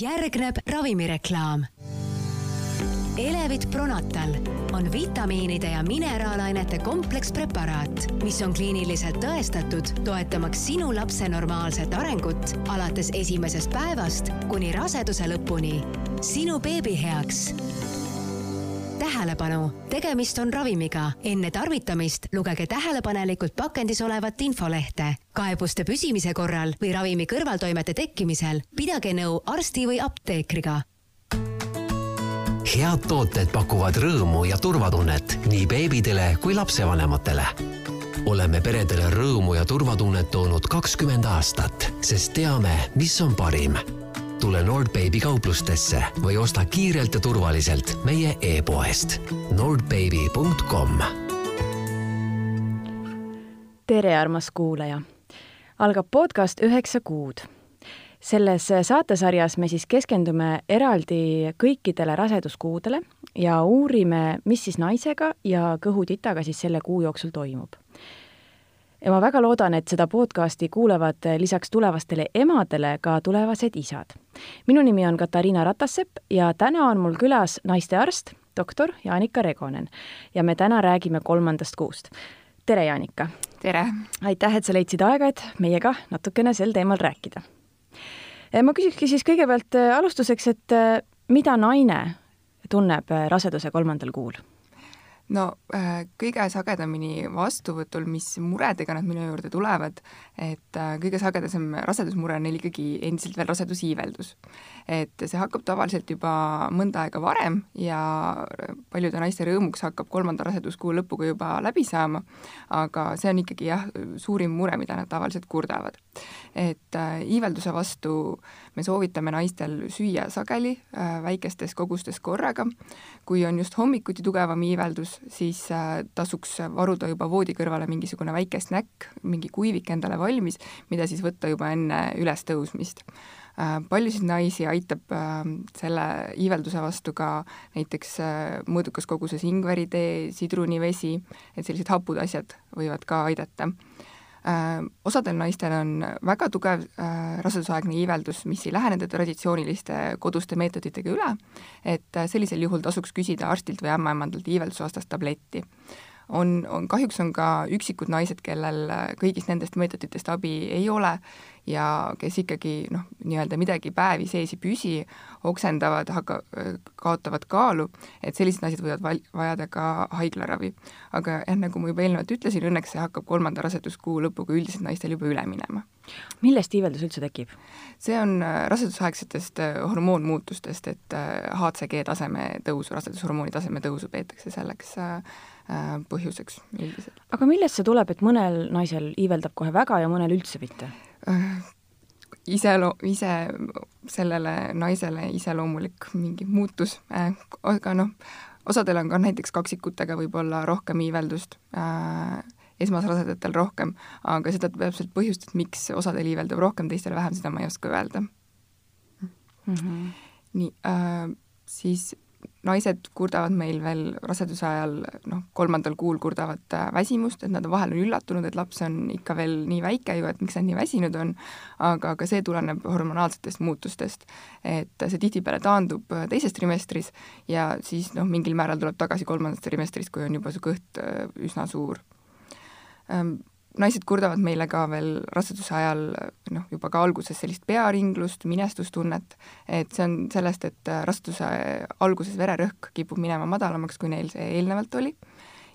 järgneb ravimireklaam. Elevit Pronatal on vitamiinide ja mineraalainete komplekspreparaat, mis on kliiniliselt tõestatud, toetamaks sinu lapse normaalset arengut alates esimesest päevast kuni raseduse lõpuni. sinu beebi heaks tähelepanu, tegemist on ravimiga. enne tarvitamist lugege tähelepanelikult pakendis olevat infolehte. kaebuste püsimise korral või ravimi kõrvaltoimete tekkimisel pidage nõu arsti või apteekriga head tooted pakuvad rõõmu ja turvatunnet nii beebidele kui lapsevanematele. oleme peredele rõõmu ja turvatunnet toonud kakskümmend aastat, sest teame, mis on parim tule Nordbaby kauplustesse või osta kiirelt ja turvaliselt meie e-poest nordbaby.com. tere, armas kuulaja! algab podcast Üheksa kuud. selles saatesarjas me siis keskendume eraldi kõikidele raseduskuudele ja uurime, mis siis naisega ja kõhutitaga siis selle kuu jooksul toimub ja ma väga loodan, et seda podcasti kuulevad lisaks tulevastele emadele ka tulevased isad. minu nimi on Katariina Ratassepp ja täna on mul külas naistearst, doktor Jaanika Regonen ja me täna räägime kolmandast kuust. tere, Jaanika! tere! aitäh, et sa leidsid aega, et meiega natukene sel teemal rääkida. ma küsikski siis kõigepealt äh, alustuseks, et äh, mida naine tunneb raseduse kolmandal kuul no äh, kõige sagedamini vastuvõtul, mis muredega nad minu juurde tulevad, et äh, kõige sagedasem rasedusmure on neil ikkagi endiselt veel rasedusiiveldus. et see hakkab tavaliselt juba mõnda aega varem ja paljude naiste rõõmuks hakkab kolmanda raseduskuu lõpuga juba läbi saama, aga see on ikkagi jah, suurim mure, mida nad tavaliselt kurdavad. Et äh, iivelduse vastu me soovitame naistel süüa sageli äh, väikestes kogustes korraga, kui on just hommikuti tugevam iiveldus, siis äh, tasuks varuda juba voodi kõrvale mingisugune väike snäkk, mingi kuivik endale valmis, mida siis võtta juba enne ülestõusmist. Paljusid naisi aitab selle iivelduse vastu ka näiteks mõõdukas koguses ingveritee, sidrunivesi, et sellised hapud asjad võivad ka aidata osadel naistel on väga tugev äh, rasedusaegne iiveldus, mis ei lähe nende traditsiooniliste koduste meetoditega üle, et äh, sellisel juhul tasuks küsida arstilt või ämmaemandalt iiveldusvastast tabletti. On, on, kahjuks on ka üksikud naised, kellel kõigist nendest meetoditest abi ei ole ja kes ikkagi noh, nii-öelda midagi päevi sees ei püsi, oksendavad, hakka-, kaotavad kaalu, et sellised naised võivad val-, vajada ka haiglaravi. aga jah, nagu ma juba eelnevalt ütlesin, õnneks see hakkab kolmanda raseduskuu lõpuga üldiselt naistel juba üle minema. millest iiveldus üldse tekib? see on äh, rasedusaegsetest äh, hormoonmuutustest, et HCG äh, taseme tõusu, rasedushormooni taseme tõusu peetakse selleks põhjuseks üldiselt. aga millest see tuleb, et mõnel naisel iiveldab kohe väga ja mõnel üldse mitte? Iseloo-, ise sellele naisele iseloomulik mingi muutus äh,, aga noh, osadel on ka näiteks kaksikutega võib-olla rohkem iiveldust äh,, esmasrasedatel rohkem, aga seda täpselt põhjust, et miks osadel iiveldub rohkem, teistel vähem, seda ma ei oska öelda mm. -hmm. nii äh,, siis naised kurdavad meil veel raseduse ajal, noh, kolmandal kuul kurdavad äh, väsimust, et nad vahel on üllatunud, et laps on ikka veel nii väike ju, et miks nad nii väsinud on, aga ka see tuleneb hormonaalsetest muutustest. et see tihtipeale taandub äh, teises trimestris ja siis noh, mingil määral tuleb tagasi kolmandas trimestris, kui on juba su kõht äh, üsna suur naised kurdavad meile ka veel raseduse ajal noh, juba ka alguses sellist pearinglust, minestustunnet, et see on sellest, et raseduse alguses vererõhk kipub minema madalamaks, kui neil see eelnevalt oli,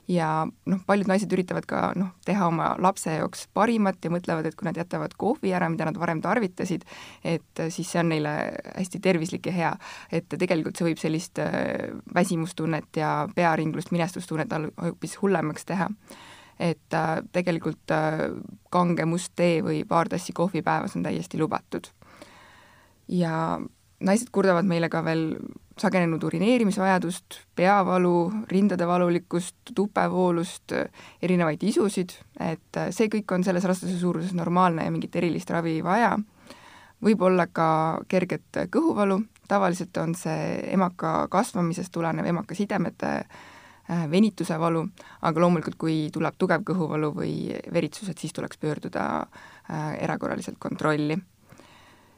ja noh, paljud naised üritavad ka noh, teha oma lapse jaoks parimat ja mõtlevad, et kui nad jätavad kohvi ära, mida nad varem tarvitasid, et siis see on neile hästi tervislik ja hea. et tegelikult see võib sellist äh, väsimustunnet ja pearinglust, minestustunnet hoopis hullemaks teha et äh, tegelikult äh, kange must tee või paar tassi kohvi päevas on täiesti lubatud. ja naised kurdavad meile ka veel sagenenud urineerimisvajadust, peavalu, rindade valulikkust, tupevoolust, erinevaid isusid, et äh, see kõik on selles rastase suuruses normaalne ja mingit erilist ravi ei vaja. võib olla ka kerget kõhuvalu, tavaliselt on see emaka kasvamisest tulenev emaka sidemete Äh, venituse valu, aga loomulikult, kui tuleb tugev kõhuvalu või veritsused, siis tuleks pöörduda äh, erakorraliselt kontrolli.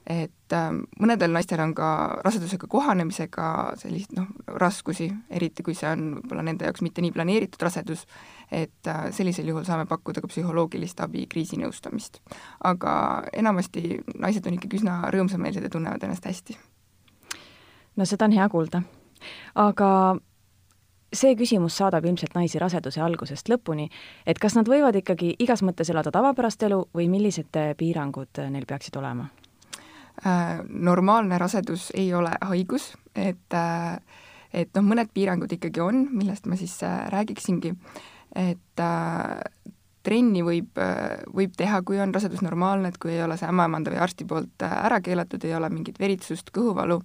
et äh, mõnedel naistel on ka rasedusega kohanemisega sellist noh, raskusi, eriti kui see on võib-olla nende jaoks mitte nii planeeritud rasedus, et äh, sellisel juhul saame pakkuda ka psühholoogilist abi, kriisinõustamist. aga enamasti naised on ikkagi üsna rõõmsameelsed ja tunnevad ennast hästi. no seda on hea kuulda. aga see küsimus saadab ilmselt naisi raseduse algusest lõpuni, et kas nad võivad ikkagi igas mõttes elada tavapärast elu või millised piirangud neil peaksid olema? Äh, normaalne rasedus ei ole haigus, et äh, et noh, mõned piirangud ikkagi on, millest ma siis äh, räägiksingi, et trenni võib, võib teha, kui on rasedus normaalne, et kui ei ole see ämmaemanda või arsti poolt ära keelatud, ei ole mingit veritsust, kõhuvalu,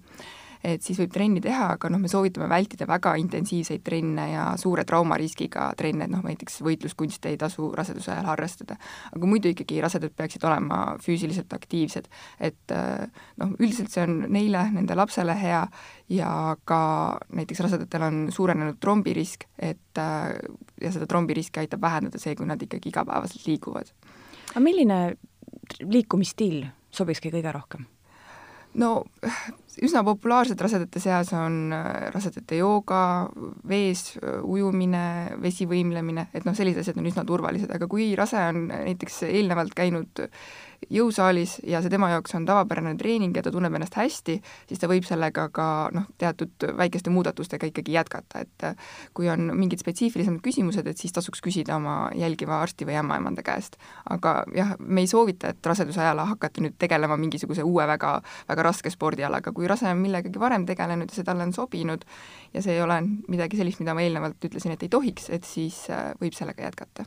et siis võib trenni teha, aga noh, me soovitame vältida väga intensiivseid trenne ja suure traumariskiga trenne, et noh, näiteks võitluskunste ei tasu raseduse ajal harrastada. aga muidu ikkagi rasedad peaksid olema füüsiliselt aktiivsed, et noh, üldiselt see on neile, nende lapsele hea ja ka näiteks rasedatel on suurenenud trombirisk, et ja seda trombiriski aitab vähendada see, kui nad ikkagi igapäevaselt liiguvad. aga milline liikumisstiil sobikski kõige rohkem? no üsna populaarsed rasedate seas on äh, rasedate jooga, vees äh, ujumine, vesivõimlemine, et noh, sellised asjad on üsna turvalised, aga kui rase on näiteks eelnevalt käinud jõusaalis ja see tema jaoks on tavapärane treening ja ta tunneb ennast hästi, siis ta võib sellega ka noh, teatud väikeste muudatustega ikkagi jätkata, et äh, kui on mingid spetsiifilisemad küsimused, et siis tasuks küsida oma jälgiva arsti või ämmaemanda käest. aga jah, me ei soovita, et raseduse ajal hakata nüüd tegelema mingisuguse uue väga, väga raske spordialaga, kui rase on millegagi varem tegelenud ja see talle on sobinud ja see ei ole midagi sellist, mida ma eelnevalt ütlesin, et ei tohiks, et siis äh, võib sellega jätkata.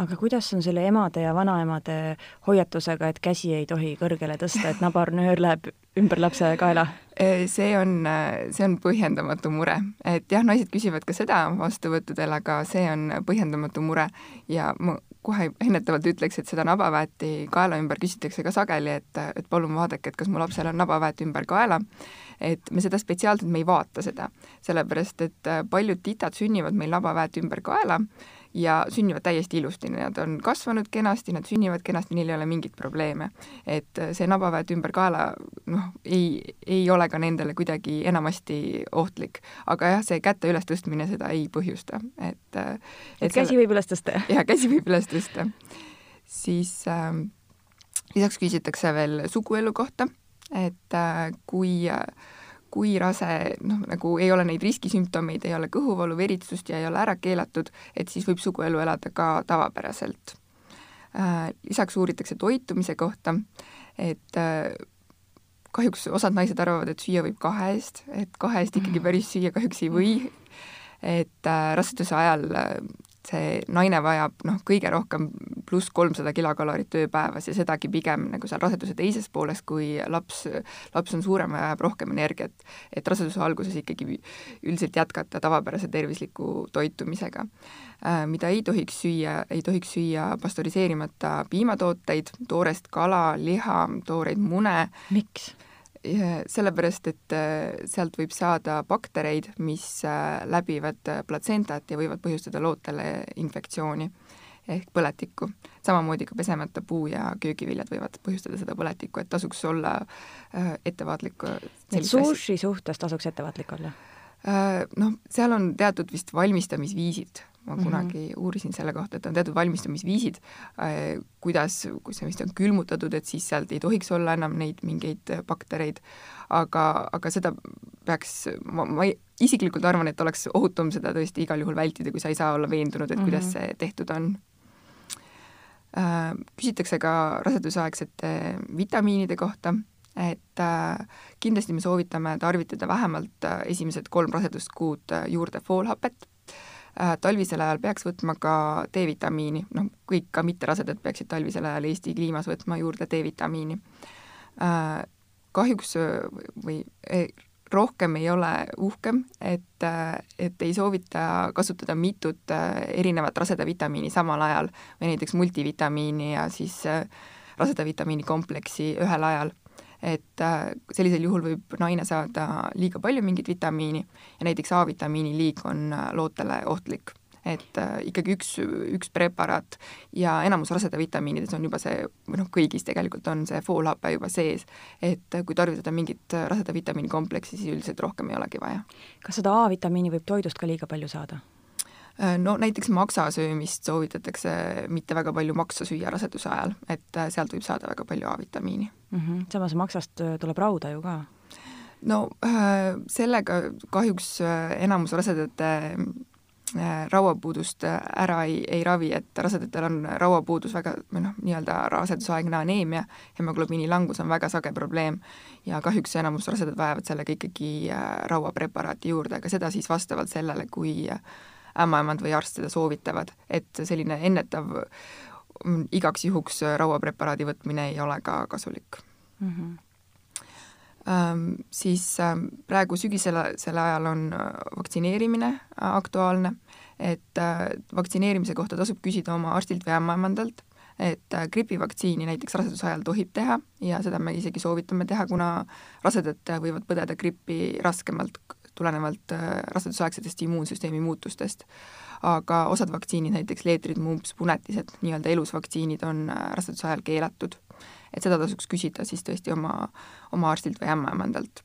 Aga kuidas on selle emade ja vanaemade hoiatusega, et käsi ei tohi kõrgele tõsta, et nabarnöör läheb ümber lapse kaela? see on, see on põhjendamatu mure, et jah, naised küsivad ka seda vastuvõttudel, aga see on põhjendamatu mure. Ja ma kohe ennetavalt ütleks, et seda nabaväeti kaela ümber küsitakse ka sageli, et, et palun vaadake, et kas mu lapsel on nabaväet ümber kaela, et me seda spetsiaalselt, me ei vaata seda, sellepärast et paljud titad sünnivad meil nabaväet ümber kaela ja sünnivad täiesti ilusti, nad on kasvanud kenasti, nad sünnivad kenasti, neil ei ole mingeid probleeme. et see nabaväet ümber kaela noh, ei, ei ole ka nendele kuidagi enamasti ohtlik. aga jah, see käte ülestõstmine seda ei põhjusta, et et, et käsi võib üles tõsta? jah, käsi võib üles tõsta. siis äh, lisaks küsitakse veel suguelu kohta, et äh, kui äh, kui rase noh, nagu ei ole neid riskisümptomeid, ei ole kõhuvalu, veritsust ja ei ole ära keelatud, et siis võib suguelu elada ka tavapäraselt. Äh, lisaks uuritakse toitumise kohta, et äh, kahjuks osad naised arvavad, et süüa võib kahe eest, et kahe eest ikkagi päris süüa kahjuks ei või, et äh, raseduse ajal see naine vajab noh, kõige rohkem pluss kolmsada kilokalorit ööpäevas ja sedagi pigem nagu seal raseduse teises pooles, kui laps, laps on suurem ja vajab rohkem energiat. et raseduse alguses ikkagi üldiselt jätkata tavapärase tervisliku toitumisega. Äh, mida ei tohiks süüa, ei tohiks süüa pastöriseerimata piimatooteid, toorest kala, liha, tooreid mune. miks? Sellepärast, et äh, sealt võib saada baktereid, mis äh, läbivad äh, platsentat ja võivad põhjustada lootele infektsiooni ehk põletikku. samamoodi ka pesemata puu- ja köögiviljad võivad põhjustada seda põletikku, et tasuks olla ettevaatlik. et sushi suhtes tasuks ettevaatlik olla? Noh, seal on teatud vist valmistamisviisid ma mm -hmm. kunagi uurisin selle kohta, et on teatud valmistamisviisid, äh, kuidas, kui see vist on külmutatud, et siis sealt ei tohiks olla enam neid mingeid baktereid, aga, aga seda peaks, ma, ma isiklikult arvan, et oleks ohutum seda tõesti igal juhul vältida, kui sa ei saa olla veendunud, et mm -hmm. kuidas see tehtud on. Äh, küsitakse ka rasedusaegsete vitamiinide kohta, et äh, kindlasti me soovitame tarvitada vähemalt esimesed kolm raseduskuud juurde foolhapet talvisel ajal peaks võtma ka D-vitamiini, noh, kõik ka mitterasedad peaksid talvisel ajal Eesti kliimas võtma juurde D-vitamiini. Äh, kahjuks või e, rohkem ei ole uhkem, et, et ei soovita kasutada mitut erinevat raseda vitamiini samal ajal või näiteks multivitamiini ja siis raseda vitamiini kompleksi ühel ajal et äh, sellisel juhul võib naine saada liiga palju mingit vitamiini ja näiteks A-vitamiini liig on äh, lootele ohtlik. et äh, ikkagi üks, üks preparaat ja enamus raseda vitamiinides on juba see, või noh, kõigis tegelikult on see foolhape juba sees, et kui tarvitada mingit raseda vitamiini kompleksi, siis üldiselt rohkem ei olegi vaja. kas seda A-vitamiini võib toidust ka liiga palju saada? Äh, no näiteks maksa söömist soovitatakse mitte väga palju maksa süüa raseduse ajal, et äh, sealt võib saada väga palju A-vitamiini mm. -hmm. samas maksast äh, tuleb rauda ju ka. no sellega kahjuks enamus rasedate rauapuudust ära ei, ei ravi, et rasedatel on rauapuudus väga, või noh, nii-öelda rasedusaegne aneemia, hemoglobiini langus on väga sage probleem ja kahjuks enamus rasedad vajavad sellega ikkagi rauapreparaati juurde, aga seda siis vastavalt sellele, kui ämmaemand või arst seda soovitavad, et selline ennetav mm, igaks juhuks rauapreparaadi võtmine ei ole ka kasulik mm. -hmm. Ähm, siis ähm, praegu sügisel, selle ajal on vaktsineerimine aktuaalne, et äh, vaktsineerimise kohta tasub küsida oma arstilt või ämmaemandalt, et äh, gripivaktsiini näiteks raseduse ajal tohib teha ja seda me isegi soovitame teha, kuna rasedad võivad põdeda grippi raskemalt tulenevalt äh, rasedusaegsetest immuunsüsteemi muutustest. aga osad vaktsiinid, näiteks leetrid, mumps, punetised, nii-öelda elusvaktsiinid on äh, raseduse ajal keelatud. et seda tasuks küsida siis tõesti oma, oma arstilt või ämmaemandalt.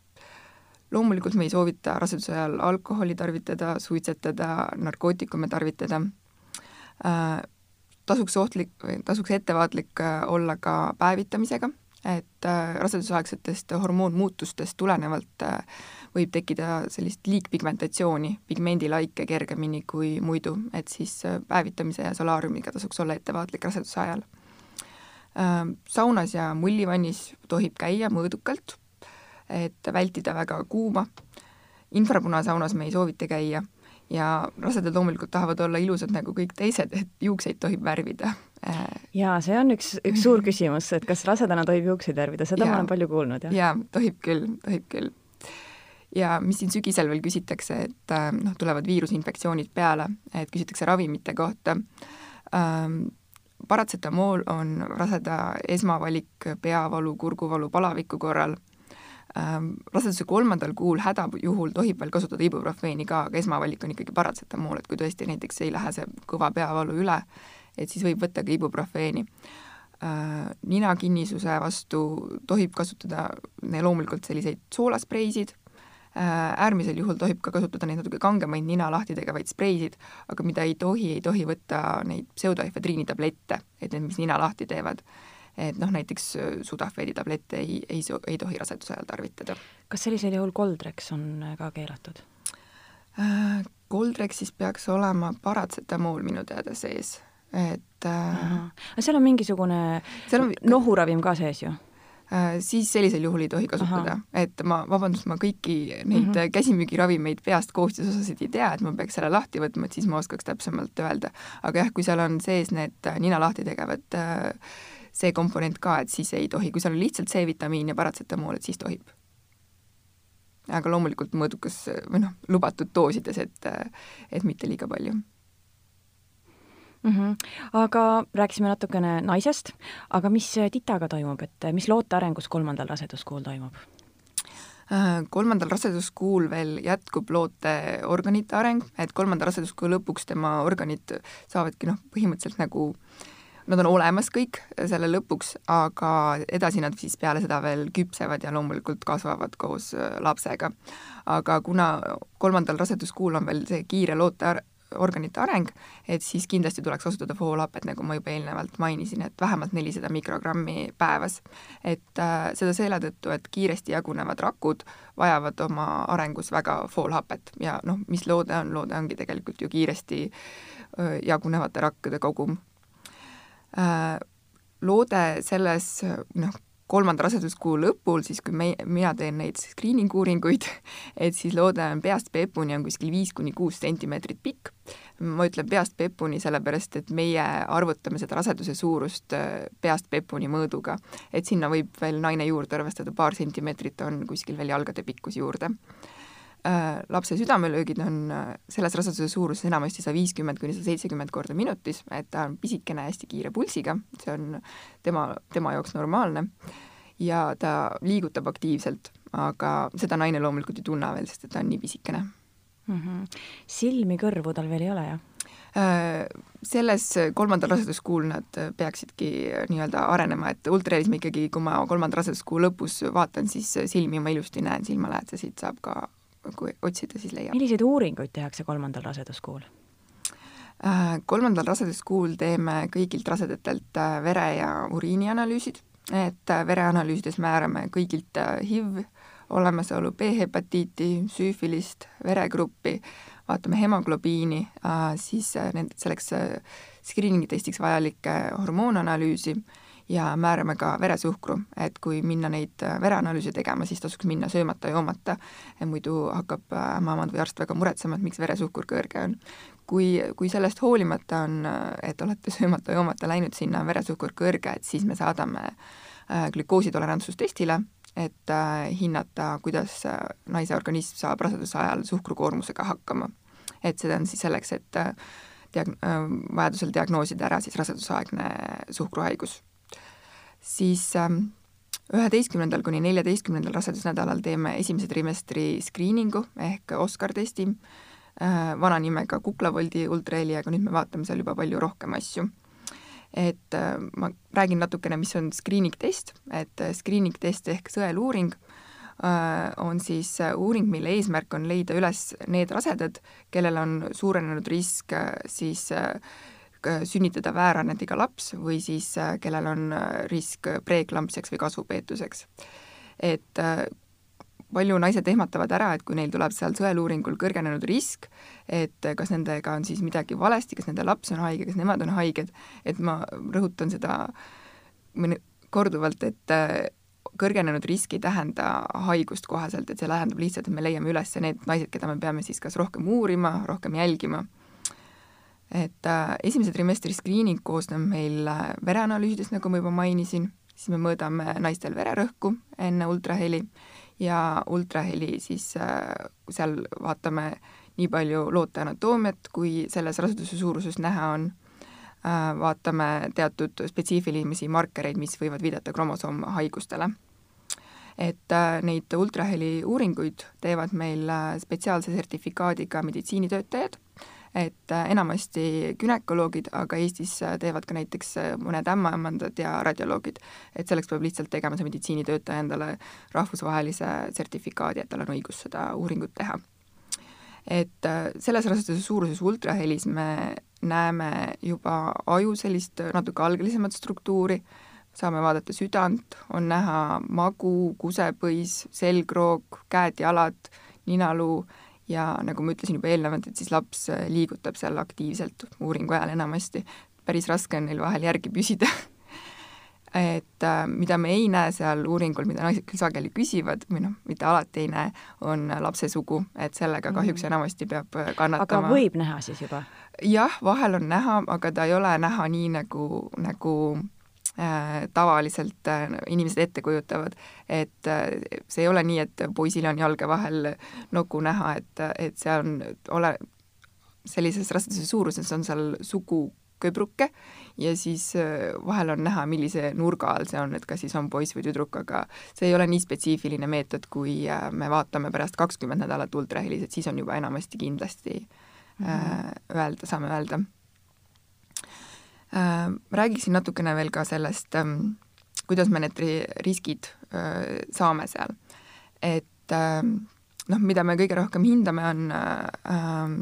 loomulikult me ei soovita raseduse ajal alkoholi tarvitada, suitsetada, narkootikume tarvitada äh,, tasuks ohtlik, tasuks ettevaatlik olla ka päevitamisega, et rasedusaegsetest hormoonmuutustest tulenevalt võib tekkida sellist liigpigmentatsiooni, pigmendilaike kergemini kui muidu, et siis äh, päevitamise ja solaariumiga tasuks olla ettevaatlik raseduse ajal. Ähm, saunas ja mullivannis tohib käia mõõdukalt, et vältida väga kuuma, infrapunasaunas me ei soovita käia ja rasedad loomulikult tahavad olla ilusad nagu kõik teised, et juukseid tohib värvida. Äh, jaa, see on üks, üks suur küsimus, et kas rasedana tohib juukseid värvida, seda ja, ma olen palju kuulnud, jah? jaa, tohib küll, tohib küll ja mis siin sügisel veel küsitakse, et äh, noh, tulevad viirusinfektsioonid peale, et küsitakse ravimite kohta ähm,. paratsetamool on raseda esmavalik peavalu, kurguvalu, palaviku korral ähm,. raseduse kolmandal kuul hädajuhul tohib veel kasutada ibuprofeeni ka, aga esmavalik on ikkagi paratsetamool, et kui tõesti näiteks ei lähe see kõva peavalu üle, et siis võib võtta ka ibuprofeeni äh, ninakinnisuse vastu tohib kasutada loomulikult selliseid soolaspreisid äärmisel juhul tohib ka kasutada neid natuke kangemaid nina lahti tegevaid spreisid, aga mida ei tohi, ei tohi võtta neid pseudoefedriini tablette, et need, mis nina lahti teevad. et noh, näiteks äh, sudafeedi tablette ei, ei, ei tohi raseduse ajal tarvitada. kas sellisel juhul Coldrex on äh, ka keelatud? Coldrexis peaks olema paratsetamool minu teada sees, et äh, seal on mingisugune seal on... nohuravim ka sees ju? Äh, siis sellisel juhul ei tohi kasutada. et ma, vabandust, ma kõiki neid mm -hmm. käsimüügiravimeid peast koostisosasid ei tea, et ma peaks selle lahti võtma, et siis ma oskaks täpsemalt öelda. aga jah, kui seal on sees need äh, nina lahti tegevad äh, see komponent ka, et siis ei tohi, kui seal on lihtsalt C-vitamiin ja paratsetamool, et siis tohib. aga loomulikult mõõdukas või noh, lubatud doosides, et, et mitte liiga palju mm. -hmm. aga rääkisime natukene naisest, aga mis titaga toimub, et mis loote arengus kolmandal raseduskuul toimub? Äh, kolmandal raseduskuul veel jätkub loote organite areng, et kolmanda raseduskuu lõpuks tema organid saavadki noh, põhimõtteliselt nagu nad on olemas kõik selle lõpuks, aga edasi nad siis peale seda veel küpsevad ja loomulikult kasvavad koos äh, lapsega. aga kuna kolmandal raseduskuul on veel see kiire loote organite areng, et siis kindlasti tuleks kasutada foolhapet, nagu ma juba eelnevalt mainisin, et vähemalt nelisada mikrogrammi päevas. et äh, seda selle tõttu, et kiiresti jagunevad rakud vajavad oma arengus väga foolhapet ja noh, mis loode on, loode ongi tegelikult ju kiiresti äh, jagunevate rakkude kogum äh,. loode selles noh, kolmanda raseduskuu lõpul, siis kui me, mina teen neid screening uuringuid, et siis loode on peast peepuni on kuskil viis kuni kuus sentimeetrit pikk. ma ütlen peast peepuni, sellepärast et meie arvutame seda raseduse suurust äh, peast peepuni mõõduga. et sinna võib veel naine juurde arvestada, paar sentimeetrit on kuskil veel jalgade pikkus juurde lapse südamelöögid on äh, selles raseduse suuruses enamasti sada viiskümmend kuni sada seitsekümmend korda minutis, et ta on pisikene, hästi kiire pulsiga, see on tema, tema jaoks normaalne, ja ta liigutab aktiivselt, aga seda naine loomulikult ei tunne veel, sest et ta on nii pisikene mm. -hmm. silmi, kõrvu tal veel ei ole, jah? selles kolmandal raseduskuul nad peaksidki nii-öelda arenema, et ultrahelismi ikkagi, kui ma kolmanda raseduskuu lõpus vaatan, siis silmi ma ilusti näen, silmalähedasid saab ka, kui otsida, siis leiab. milliseid uuringuid tehakse kolmandal raseduskuul? Äh, kolmandal raseduskuul teeme kõigilt rasedatelt äh, vere- ja uriinianalüüsid, et äh, vereanalüüsides määrame kõigilt HIV olemasolu, B-hepatiiti, süüfilist, veregruppi, vaatame hemoglobiini, siis need, selleks screening'i testiks vajalikke hormoonanalüüsi ja määrame ka veresuhkru, et kui minna neid vereanalüüse tegema, siis tasuks minna söömata-joomata, muidu hakkab ämmaemand või arst väga muretsema, et miks veresuhkur kõrge on kui, kui sellest hoolimata on, et olete söömata-joomata läinud sinna, veresuhkur kõrge, et siis me saadame äh, glükoositolerantsustestile, et äh, hinnata, kuidas äh, naise organism saab raseduse ajal suhkrukoormusega hakkama. et seda on siis selleks, et diag-, vajadusel diagnoosida ära siis rasedusaegne suhkruhaigus. Siis ähm, üheteistkümnendal kuni neljateistkümnendal rasedusnädalal teeme esimese trimestri skriiningu ehk Oscar testi, Äh, vana nimega Kuklavoldi ultraheli, aga nüüd me vaatame seal juba palju rohkem asju. et äh, ma räägin natukene, mis on screening test, et äh, screening test ehk sõeluuring on siis uuring, mille eesmärk on leida üles need rasedad, kellel on suurenenud risk siis sünnitada väärannetega laps või siis kellel on risk preeklampsiaks või kasvupeetuseks. et palju naised ehmatavad ära, et kui neil tuleb seal sõeluuringul kõrgenenud risk, et kas nendega on siis midagi valesti, kas nende laps on haige, kas nemad on haiged, et ma rõhutan seda korduvalt, et äh, kõrgenenud risk ei tähenda haigust koheselt, et see tähendab lihtsalt, et me leiame üles need naised, keda me peame siis kas rohkem uurima, rohkem jälgima. Et äh, esimese trimestri screening koosneb meil äh, vereanalüüsidest, nagu ma juba mainisin, siis me mõõdame naistel vererõhku enne ultraheli ja ultraheli, siis äh, seal vaatame nii palju loote anatoomiat, kui selles raseduse suuruses näha on. Äh,, vaatame teatud spetsiifilisi markereid, mis võivad viidata kromosoomhaigustele. et äh, neid ultraheli uuringuid teevad meil äh, spetsiaalse sertifikaadiga meditsiinitöötajad et äh, enamasti gümnakoloogid, aga Eestis äh, teevad ka näiteks äh, mõned ämmaemandad ja radioloogid. et selleks peab lihtsalt tegema see meditsiinitöötaja endale rahvusvahelise sertifikaadi, et tal on õigus seda uuringut teha. et selles raseduse suuruses ultrahelis me näeme juba aju sellist natuke algelisemat struktuuri, saame vaadata südant, on näha magu, kusepõis, selgroog, käed-jalad, ninaluu ja nagu ma ütlesin juba eelnevalt, et siis laps äh, liigutab seal aktiivselt uuringu ajal enamasti, päris raske on neil vahel järgi püsida et äh, mida me ei näe seal uuringul, mida naised küll sageli küsivad või noh, mitte alati ei näe, on lapse sugu, et sellega kahjuks mm. enamasti peab äh, kannatama. aga võib näha siis juba? jah, vahel on näha, aga ta ei ole näha nii, nagu, nagu tavaliselt äh, inimesed ette kujutavad, et äh, see ei ole nii, et poisil on jalge vahel noku näha, et, et see on, ole, sellises raseduse suuruses on seal suguköbruke ja siis vahel on näha, millise nurga all see on, et kas siis on poiss või tüdruk, aga see ei ole nii spetsiifiline meetod, kui me vaatame pärast kakskümmend nädalat ultrahelis, et siis on juba enamasti kindlasti mm -hmm. öelda, saame öelda Äh, räägiksin natukene veel ka sellest, ähm, kuidas me need riskid äh, saame seal. et ähm, noh, mida me kõige rohkem hindame, on äh, ähm,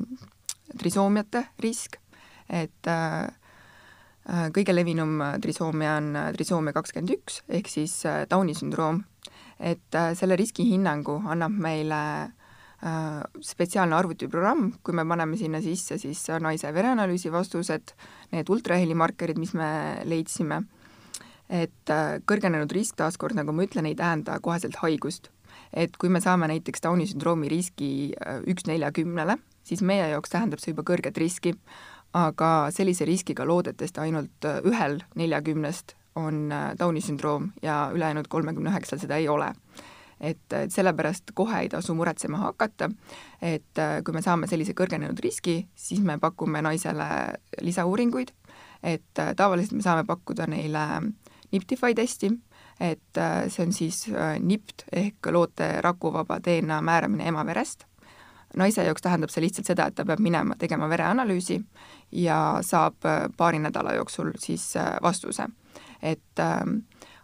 trisoomiate risk, et kõige levinum trisoomia on trisoomia kakskümmend üks, ehk siis Downi sündroom. et selle riskihinnangu annab meile spetsiaalne arvutiprogramm, kui me paneme sinna sisse siis naise vereanalüüsi vastused, need ultrahelimarkerid, mis me leidsime, et äh, kõrgenenud risk taaskord, nagu ma ütlen, ei tähenda koheselt haigust. et kui me saame näiteks Downi sündroomi riski äh, üks neljakümnele, siis meie jaoks tähendab see juba kõrget riski, aga sellise riskiga loodetavasti ainult äh, ühel neljakümnest on Downi sündroom ja ülejäänud kolmekümne üheksal seda ei ole et, et sellepärast kohe ei tasu muretsema hakata, et äh, kui me saame sellise kõrgenenud riski, siis me pakume naisele lisauuringuid, et äh, tavaliselt me saame pakkuda neile Niptify testi, et äh, see on siis NIPT ehk loote rakuvaba DNA määramine ema verest, naise jaoks tähendab see lihtsalt seda, et ta peab minema tegema vereanalüüsi ja saab paari nädala jooksul siis vastuse. et äh,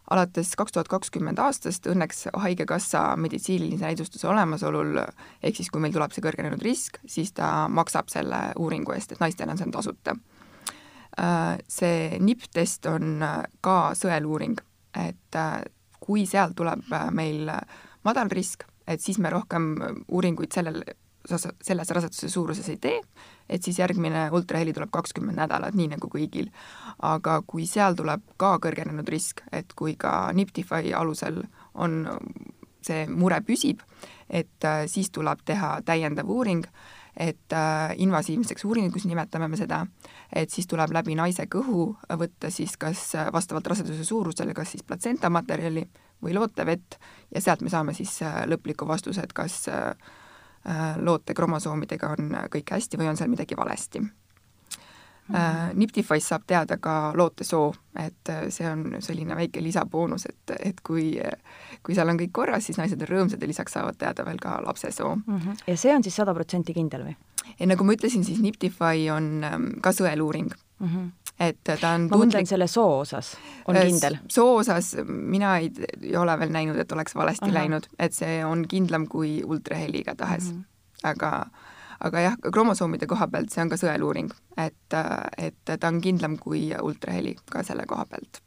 alates kaks tuhat kakskümmend aastast õnneks Haigekassa meditsiinilise näidustuse olemasolul, ehk siis kui meil tuleb see kõrgenenud risk, siis ta maksab selle uuringu eest, et naistele on see on tasuta. Äh, see nipp-test on ka sõeluuring, et kui sealt tuleb meil madal risk, et siis me rohkem uuringuid sellel selles raseduse suuruses ei tee, et siis järgmine ultraheli tuleb kakskümmend nädalat, nii nagu kõigil. aga kui seal tuleb ka kõrgenenud risk, et kui ka Niptify alusel on see mure püsib, et äh, siis tuleb teha täiendav uuring, et äh, invasiivseks uuringuks nimetame me seda, et siis tuleb läbi naise kõhu võtta siis kas äh, vastavalt raseduse suurusele, kas siis platsenta materjali või lootevett ja sealt me saame siis lõpliku vastuse, et kas äh, Äh, loote kromosoomidega on kõik hästi või on seal midagi valesti mm. -hmm. Niptify's saab teada ka lootesoo, et äh, see on selline väike lisaboonus, et, et kui, kui seal on kõik korras, siis naised on rõõmsad ja lisaks saavad teada veel ka lapse soo mm. -hmm. ja see on siis sada protsenti kindel või? ja nagu ma ütlesin, siis Niptify on ähm, ka sõeluuring mm. -hmm et ta on ma mõtlen selle soo osas, on äh, kindel? soo osas mina ei, ei ole veel näinud, et oleks valesti Aha. läinud, et see on kindlam kui ultraheli igatahes mm. -hmm. aga, aga jah, kromosoomide koha pealt see on ka sõeluuring, et, et ta on kindlam kui ultraheli ka selle koha pealt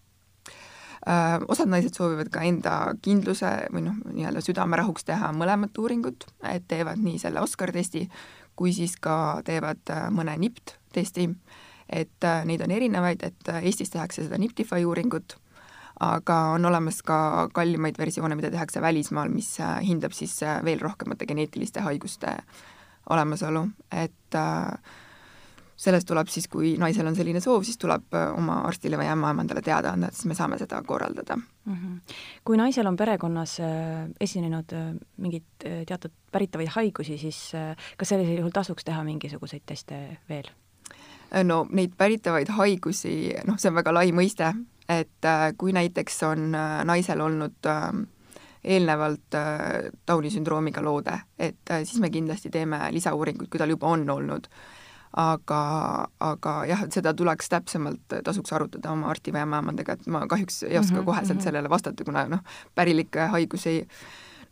äh, osad naised soovivad ka enda kindluse või noh, nii-öelda südamerahuks teha mõlemat uuringut, et teevad nii selle Oscar testi kui siis ka teevad äh, mõne NIPT testi et äh, neid on erinevaid, et äh, Eestis tehakse seda Niptify uuringut, aga on olemas ka kallimaid versioone, mida tehakse välismaal, mis äh, hindab siis veel rohkemate geneetiliste haiguste olemasolu, et sellest tuleb siis, kui naisel on selline soov, siis tuleb oma arstile või ämmaemandale teada anda, et siis me saame seda korraldada mm. -hmm. kui naisel on perekonnas esinenud mingeid teatud päritavaid haigusi, siis kas sellisel juhul tasuks teha mingisuguseid teste veel? No neid päritavaid haigusi, noh, see on väga lai mõiste, et äh, kui näiteks on äh, naisel olnud äh, eelnevalt Downi sündroomiga loode, et siis me kindlasti teeme lisauuringuid, kui tal juba on olnud. aga, aga jah, et seda tuleks täpsemalt, tasuks arutada oma arsti või ämmaemandaga, et ma kahjuks ei oska mm -hmm, koheselt mm -hmm. sellele vastata, kuna noh, pärilik haigus ei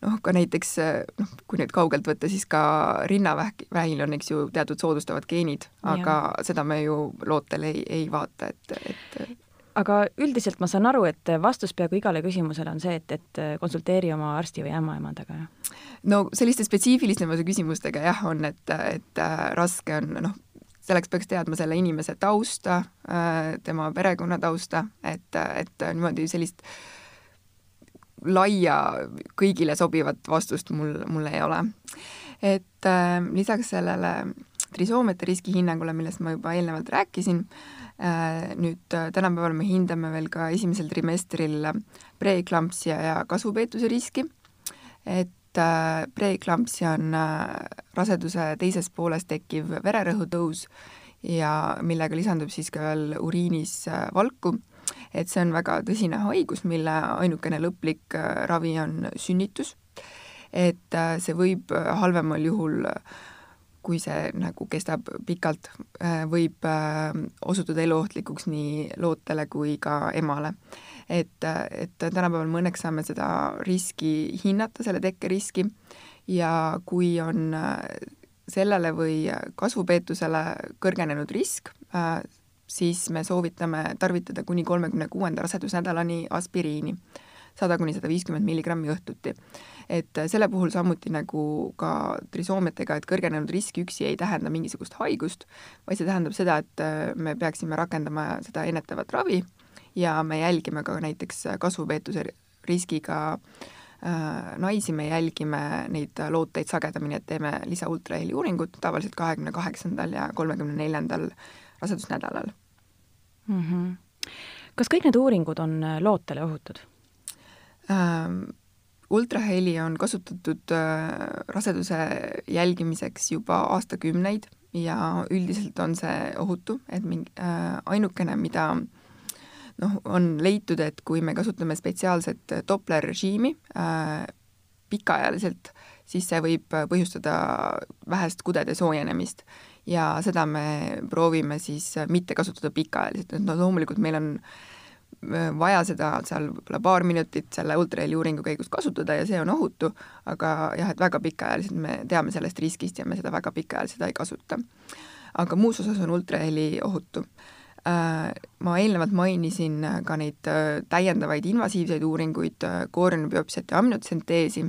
noh, ka näiteks noh, kui nüüd kaugelt võtta, siis ka rinnavähk, vähil on, eks ju, teatud soodustavad geenid, aga ja. seda me ju lootel ei, ei vaata, et, et aga üldiselt ma saan aru, et vastus peaaegu igale küsimusele on see, et, et konsulteeri oma arsti või ämmaemandaga, jah? no selliste spetsiifilisemate küsimustega jah, on, et, et äh, raske on, noh, selleks peaks teadma selle inimese tausta, äh, tema perekonna tausta, et, et niimoodi sellist äh, laia, kõigile sobivat vastust mul, mul ei ole. et äh, lisaks sellele trisoomiate riskihinnangule, millest ma juba eelnevalt rääkisin äh,, nüüd äh, tänapäeval me hindame veel ka esimesel trimestril preeklampsia ja kasvupeetuse riski, et äh, preeklampsia on äh, raseduse teises pooles tekkiv vererõhu tõus ja millega lisandub siis ka veel uriinis äh, valku et see on väga tõsine haigus, mille ainukene lõplik äh, ravi on sünnitus. et äh, see võib äh, halvemal juhul kui see nagu kestab pikalt, võib osutuda eluohtlikuks nii lootele kui ka emale. et, et tänapäeval me õnneks saame seda riski hinnata, selle tekkeriski, ja kui on sellele või kasvupeetusele kõrgenenud risk, siis me soovitame tarvitada kuni kolmekümne kuuenda rasedusnädalani aspiriini, sada kuni sada viiskümmend milligrammi õhtuti. et selle puhul samuti nagu ka trisoomiatega, et kõrgenenud risk üksi ei tähenda mingisugust haigust, vaid see tähendab seda, et me peaksime rakendama seda ennetavat ravi ja me jälgime ka näiteks kasvupeetuse riskiga äh, naisi me jälgime neid looteid sagedamini, et teeme lisaultraheli uuringut tavaliselt kahekümne kaheksandal ja kolmekümne neljandal rasedusnädalal mm. -hmm. kas kõik need uuringud on äh, lootele ohutud ähm,? ultraheli on kasutatud äh, raseduse jälgimiseks juba aastakümneid ja üldiselt on see ohutu, et mingi äh, ainukene, mida noh, on leitud, et kui me kasutame spetsiaalset Doppler režiimi äh, pikaajaliselt, siis see võib põhjustada vähest kudede soojenemist ja seda me proovime siis mitte kasutada pikaajaliselt, et no loomulikult meil on vaja seda seal võib-olla paar minutit selle ultraheli uuringu käigus kasutada ja see on ohutu, aga jah, et väga pikaajaliselt me teame sellest riskist ja me seda väga pikaajaliselt ei kasuta. aga muus osas on ultraheli ohutu. Äh, ma eelnevalt mainisin ka neid äh, täiendavaid invasiivseid uuringuid, äh, koorionbiopsiat ja amniotsenteesi,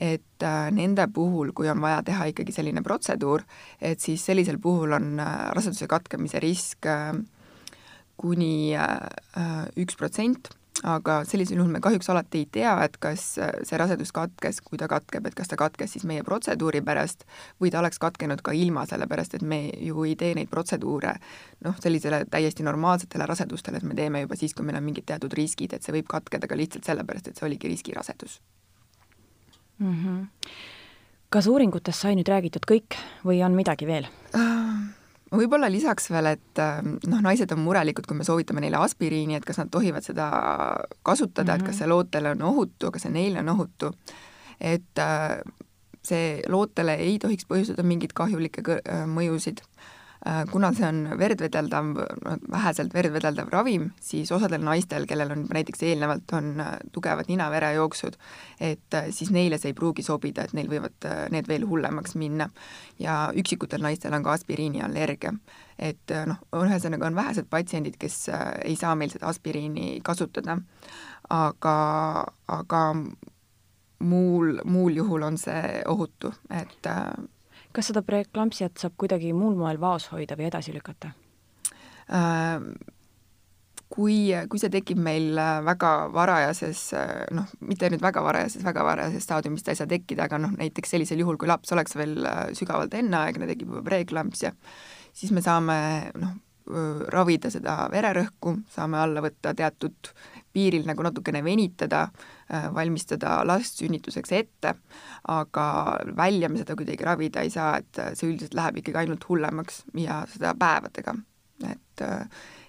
et nende puhul, kui on vaja teha ikkagi selline protseduur, et siis sellisel puhul on raseduse katkemise risk äh, kuni äh, üks protsent, aga sellisel juhul me kahjuks alati ei tea, et kas äh, see rasedus katkes, kui ta katkeb, et kas ta katkes siis meie protseduuri pärast või ta oleks katkenud ka ilma, sellepärast et me ju ei tee neid protseduure noh, sellisele täiesti normaalsetele rasedustele, et me teeme juba siis, kui meil on mingid teatud riskid, et see võib katkeda ka lihtsalt sellepärast, et see oligi riskirasedus mm. -hmm. kas uuringutest sai nüüd räägitud kõik või on midagi veel uh,? võib-olla lisaks veel, et ähm, noh, naised on murelikud, kui me soovitame neile aspiriini, et kas nad tohivad seda kasutada mm, -hmm. et kas mhm. see lootele on ohutu, kas see neile on ohutu, et äh, see lootele ei tohiks põhjustada mingeid kahjulikke äh, mõjusid Äh, kuna see on verd vedeldav, väheselt verd vedeldav ravim, siis osadel naistel, kellel on näiteks eelnevalt on äh, tugevad nina-verejooksud, et äh, siis neile see ei pruugi sobida, et neil võivad need veel hullemaks minna. ja üksikutel naistel on ka aspiriiniallergia. et noh, ühesõnaga on vähesed patsiendid, kes ei saa meil seda aspiriini kasutada, aga, aga muul, muul juhul on see ohutu, et kas seda preeklampsiat saab kuidagi muul moel vaos hoida või edasi lükata äh,? kui, kui see tekib meil äh, väga varajases, äh, noh, mitte nüüd väga varajases, väga varajases staadiumis ta ei saa tekkida, aga noh, näiteks sellisel juhul, kui laps oleks veel äh, sügavalt enneaegne, tekib juba preeklampsia, siis me saame noh, ravida seda vererõhku, saame alla võtta teatud piiril nagu natukene venitada, valmistada last sünnituseks ette, aga välja me seda kuidagi ravida ei saa, et see üldiselt läheb ikkagi ainult hullemaks ja seda päevadega. et,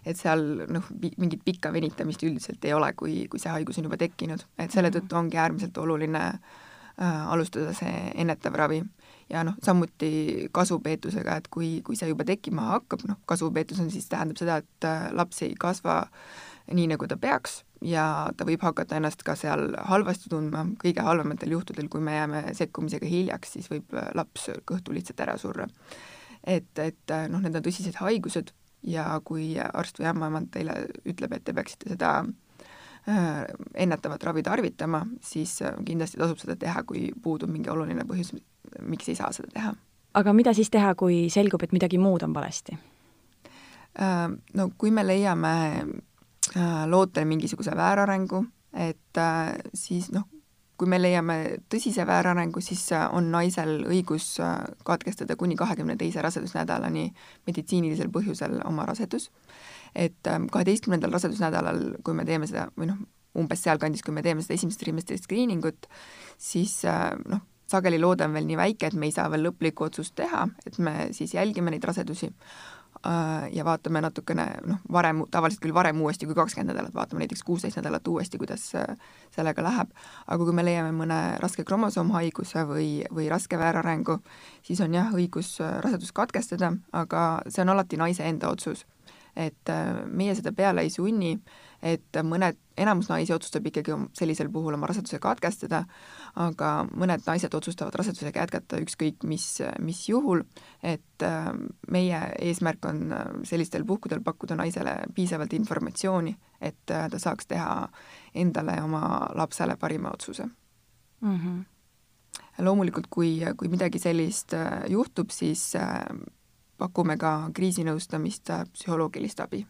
et seal noh, mingit pikka venitamist üldiselt ei ole, kui, kui see haigus on juba tekkinud, et selle tõttu ongi äärmiselt oluline äh, alustada see ennetav ravi ja noh, samuti kasvupeetusega, et kui, kui see juba tekkima hakkab, noh, kasvupeetus on siis, tähendab seda, et laps ei kasva nii, nagu ta peaks ja ta võib hakata ennast ka seal halvasti tundma, kõige halvematel juhtudel, kui me jääme sekkumisega hiljaks, siis võib äh, laps kõhtu lihtsalt ära surra. et, et äh, noh, need on tõsised haigused ja kui arst või ämmaemand teile ütleb, et te peaksite seda äh, ennetavat ravi tarvitama, siis kindlasti tasub seda teha, kui puudub mingi oluline põhjus, miks ei saa seda teha. aga mida siis teha, kui selgub, et midagi muud on valesti? No kui me leiame Äh, lootel mingisuguse väärarengu, et äh, siis noh, kui me leiame tõsise väärarengu, siis äh, on naisel õigus katkestada kuni kahekümne teise rasedusnädalani meditsiinilisel põhjusel oma rasedus. et kaheteistkümnendal rasedusnädalal, kui me teeme seda või noh, umbes sealkandis, kui me teeme seda esimest trimestri screeningut, siis noh, sageli loode on veel nii väike, et me ei saa veel lõplikku otsust teha, et me siis jälgime neid rasedusi, Äh, ja vaatame natukene noh, varem, tavaliselt küll varem uuesti kui kakskümmend nädalat, vaatame näiteks kuusteist nädalat uuesti, kuidas äh, sellega läheb, aga kui me leiame mõne raske kromosoomhaiguse või, või raske väärarengu, siis on jah, õigus äh, rasedus katkestada, aga see on alati naise enda otsus. Et meie seda peale ei sunni et mõned, enamus naisi otsustab ikkagi sellisel puhul oma raseduse katkestada, aga mõned naised otsustavad rasedusega jätkata ükskõik mis, mis juhul, et äh, meie eesmärk on äh, sellistel puhkudel pakkuda naisele piisavalt informatsiooni, et äh, ta saaks teha endale ja oma lapsele parima otsuse mm. -hmm. loomulikult, kui, kui midagi sellist juhtub, siis pakume ka kriisinõustamist, psühholoogilist abi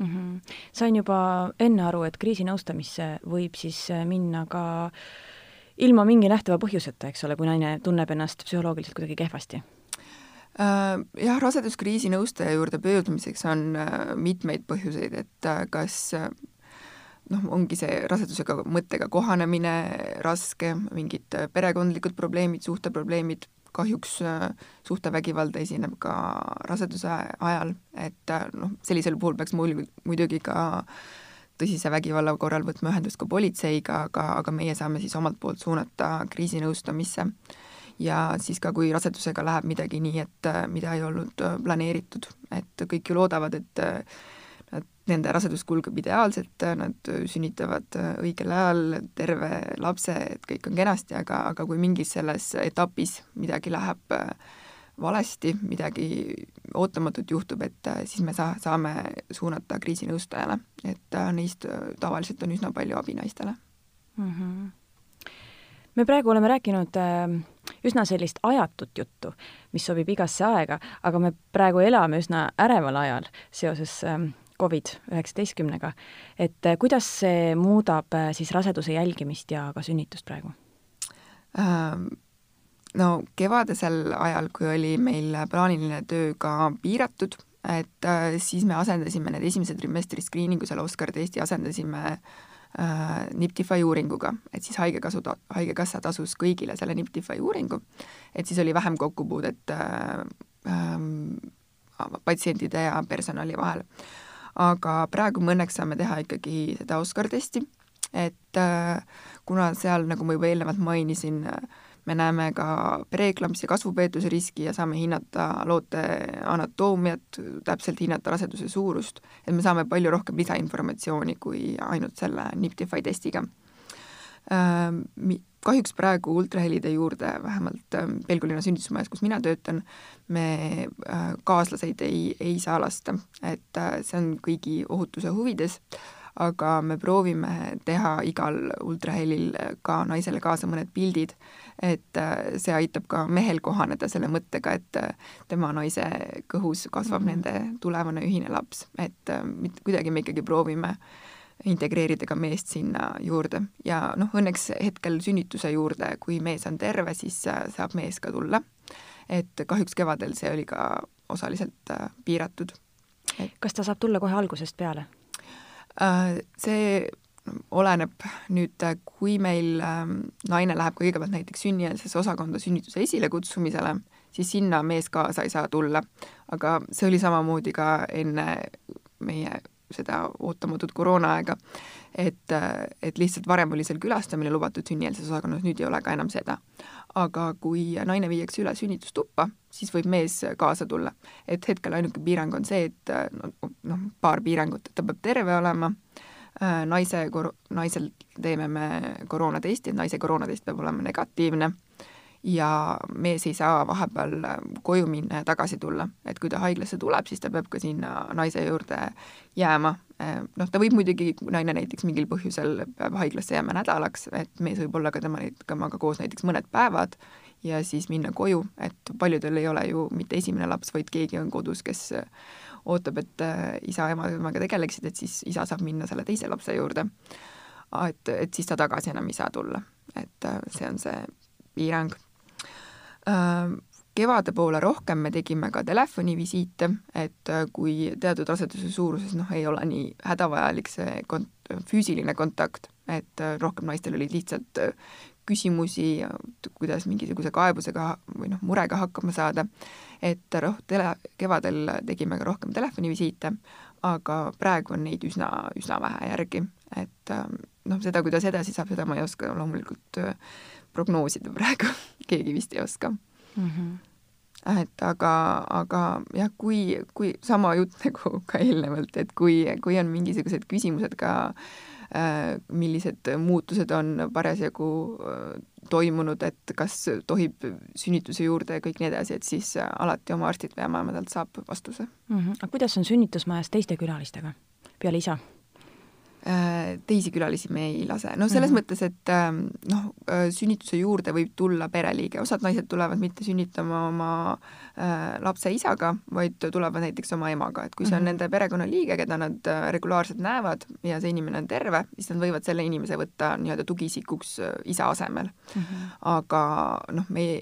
mm. -hmm. sain juba enne aru, et kriisinõustamisse võib siis äh, minna ka ilma mingi nähtava põhjuseta, eks ole, kui naine tunneb ennast psühholoogiliselt kuidagi kehvasti äh, jah, raseduskriisi nõustaja juurde pöördumiseks on äh, mitmeid põhjuseid, et kas noh, ongi see rasedusega mõttega kohanemine raske, mingid perekondlikud probleemid, suhteprobleemid, kahjuks äh, suhtevägivald esineb ka raseduse ajal, et äh, noh, sellisel puhul peaks mul muidugi ka tõsise vägivalla korral võtma ühendust ka politseiga, aga, aga meie saame siis omalt poolt suunata kriisinõustamisse. ja siis ka, kui rasedusega läheb midagi nii, et mida ei olnud planeeritud, et kõik ju loodavad, et nad, nende rasedus kulgeb ideaalselt, nad sünnitavad õigel ajal terve lapse, et kõik on kenasti, aga, aga kui mingis selles etapis midagi läheb valesti, midagi ootamatut juhtub, et siis me saa-, saame suunata kriisinõustajale, et neist tavaliselt on üsna palju abi naistele mm. -hmm. me praegu oleme rääkinud üsna sellist ajatut juttu, mis sobib igasse aega, aga me praegu elame üsna äreval ajal seoses Covid-19-ga, et äh, kuidas see muudab äh, siis raseduse jälgimist ja ka sünnitust praegu? Ähm,? no kevadisel ajal, kui oli meil plaaniline töö ka piiratud, et äh, siis me asendasime need esimese trimestri screening'u seal Oscar testi asendasime äh, Niptify uuringuga, et siis haigekasu, haigekassa tasus kõigile selle Niptify uuringu, et siis oli vähem kokkupuudet äh, äh, patsientide ja personali vahel aga praegu me õnneks saame teha ikkagi seda Oscar testi, et äh, kuna seal, nagu ma juba eelnevalt mainisin, me näeme ka preeklampsi kasvupeetuse riski ja saame hinnata loote anatoomiat, täpselt hinnata raseduse suurust, et me saame palju rohkem lisainformatsiooni kui ainult selle Niptify testiga. Äh, kahjuks praegu ultrahelide juurde, vähemalt ähm, Pelgulinna sünnitusmajas, kus mina töötan, me äh, kaaslaseid ei, ei saa lasta, et äh, see on kõigi ohutuse huvides, aga me proovime teha igal ultrahelil ka naisele kaasa mõned pildid, et äh, see aitab ka mehel kohaneda selle mõttega, et tema naise kõhus kasvab -hmm. nende tulevane ühine laps, et kuidagi me ikkagi proovime äh, integreerida ka meest sinna juurde ja noh, õnneks hetkel sünnituse juurde, kui mees on terve, siis äh, saab mees ka tulla. et kahjuks kevadel see oli ka osaliselt äh, piiratud et.... kas ta saab tulla kohe algusest peale? Äh, see oleneb nüüd, kui meil ähm, naine läheb kõigepealt näiteks sünnieelsesse osakonda sünnituse esilekutsumisele, siis sinna mees kaasa ei saa tulla. aga see oli samamoodi ka enne meie seda ootamatut koroonaaega, et, et lihtsalt varem oli seal külastamine lubatud sünnieelses osakonnas, nüüd ei ole ka enam seda. aga kui naine viiakse üle sünnitustuppa, siis võib mees kaasa tulla. et hetkel ainuke piirang on see, et noh, paar piirangut, et ta peab terve olema, naise, naisel teeme me koroonatesti, et naise koroonatest peab olema negatiivne ja mees ei saa vahepeal koju minna ja tagasi tulla. et kui ta haiglasse tuleb, siis ta peab ka sinna naise juurde jääma. noh, ta võib muidugi, kui naine näiteks mingil põhjusel peab haiglasse jääma nädalaks, et mees võib olla ka tema, temaga koos näiteks mõned päevad ja siis minna koju, et paljudel ei ole ju mitte esimene laps, vaid keegi on kodus, kes ootab, et isa-ema temaga tegeleksid, et siis isa saab minna selle teise lapse juurde. et, et siis ta tagasi enam ei saa tulla, et see on see piirang Äh, kevade poole rohkem me tegime ka telefonivisiite, et äh, kui teatud raseduse suuruses noh, ei ole nii hädavajalik see kont-, füüsiline kontakt, et äh, rohkem naistel olid lihtsalt küsimusi, kuidas mingisuguse kaebusega või noh, murega hakkama saada, et roh-, tele, kevadel tegime ka rohkem telefonivisiite, aga praegu on neid üsna, üsna vähe järgi, et noh, seda, kuidas edasi saab, seda ma ei oska loomulikult prognoosida praegu keegi vist ei oska mm. -hmm et aga, aga jah, kui, kui sama jutt nagu ka eelnevalt, et kui, kui on mingisugused küsimused ka äh,, millised muutused on parasjagu äh, toimunud, et kas tohib sünnituse juurde ja kõik nii edasi, et siis äh, alati oma arstilt või ämmaemadalt saab vastuse mm. -hmm. aga kuidas on sünnitusmajas teiste külalistega peale isa? Äh, teisi külalisi me ei lase, no selles mm -hmm. mõttes, et ähm, noh, äh, sünnituse juurde võib tulla pereliige, osad naised tulevad mitte sünnitama oma äh, lapse isaga, vaid tulevad näiteks oma emaga, et kui see on mm -hmm. nende perekonnaliige, keda nad regulaarselt näevad ja see inimene on terve, siis nad võivad selle inimese võtta nii-öelda tugiisikuks isa asemel mm. -hmm. aga noh, me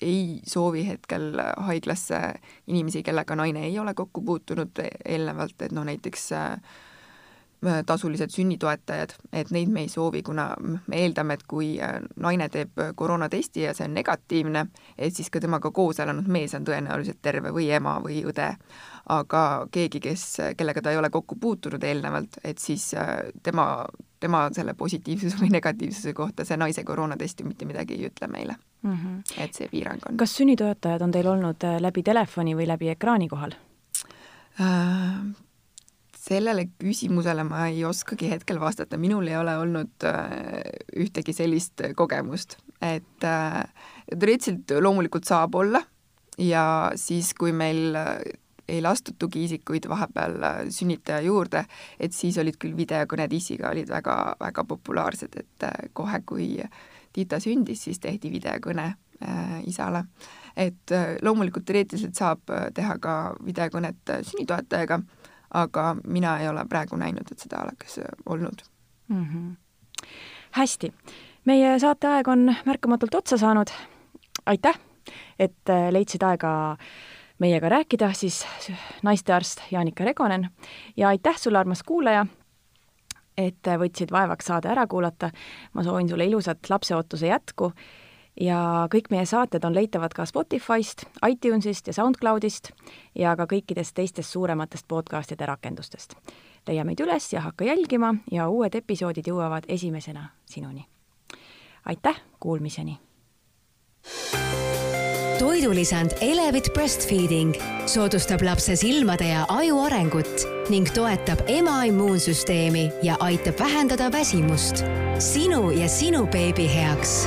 ei soovi hetkel haiglasse inimesi, kellega naine ei ole kokku puutunud eelnevalt, et noh, näiteks äh, tasulised sünnitoetajad, et neid me ei soovi, kuna me eeldame, et kui äh, naine teeb koroonatesti ja see on negatiivne, et siis ka temaga koos elanud mees on tõenäoliselt terve või ema või õde. aga keegi, kes, kellega ta ei ole kokku puutunud eelnevalt, et siis tema, tema selle positiivsuse või negatiivsuse kohta see naise koroonatest ju mitte midagi ei ütle meile mm. -hmm. et see piirang on. kas sünnitoetajad on teil olnud läbi telefoni või läbi ekraani kohal äh,? Sellele küsimusele ma ei oskagi hetkel vastata, minul ei ole olnud äh, ühtegi sellist kogemust, et äh, teoreetiliselt loomulikult saab olla ja siis, kui meil äh, ei lastud tugiisikuid vahepeal sünnitaja juurde, et siis olid küll videokõned issiga olid väga, väga populaarsed, et kohe, kui Tiita sündis, siis tehti videokõne isale. et loomulikult teoreetiliselt saab teha ka videokõnet sünnitoetajaga aga mina ei ole praegu näinud, et seda oleks olnud mm. -hmm. hästi, meie saateaeg on märkamatult otsa saanud. aitäh, et äh, leidsid aega meiega rääkida, siis naistearst Jaanika Regonen ja aitäh sulle, armas kuulaja, et võtsid vaevaks saade ära kuulata. ma soovin sulle ilusat lapseootuse jätku ja kõik meie saated on leitavad ka Spotify'st, iTunes'ist ja SoundCloud'ist ja ka kõikidest teistest suurematest podcast'ide rakendustest. leia meid üles ja hakka jälgima ja uued episoodid jõuavad esimesena sinuni. aitäh, kuulmiseni! toidulisand Elevit Breastfeeding soodustab lapse silmade ja aju arengut ning toetab ema immuunsüsteemi ja aitab vähendada väsimust. sinu ja sinu beebi heaks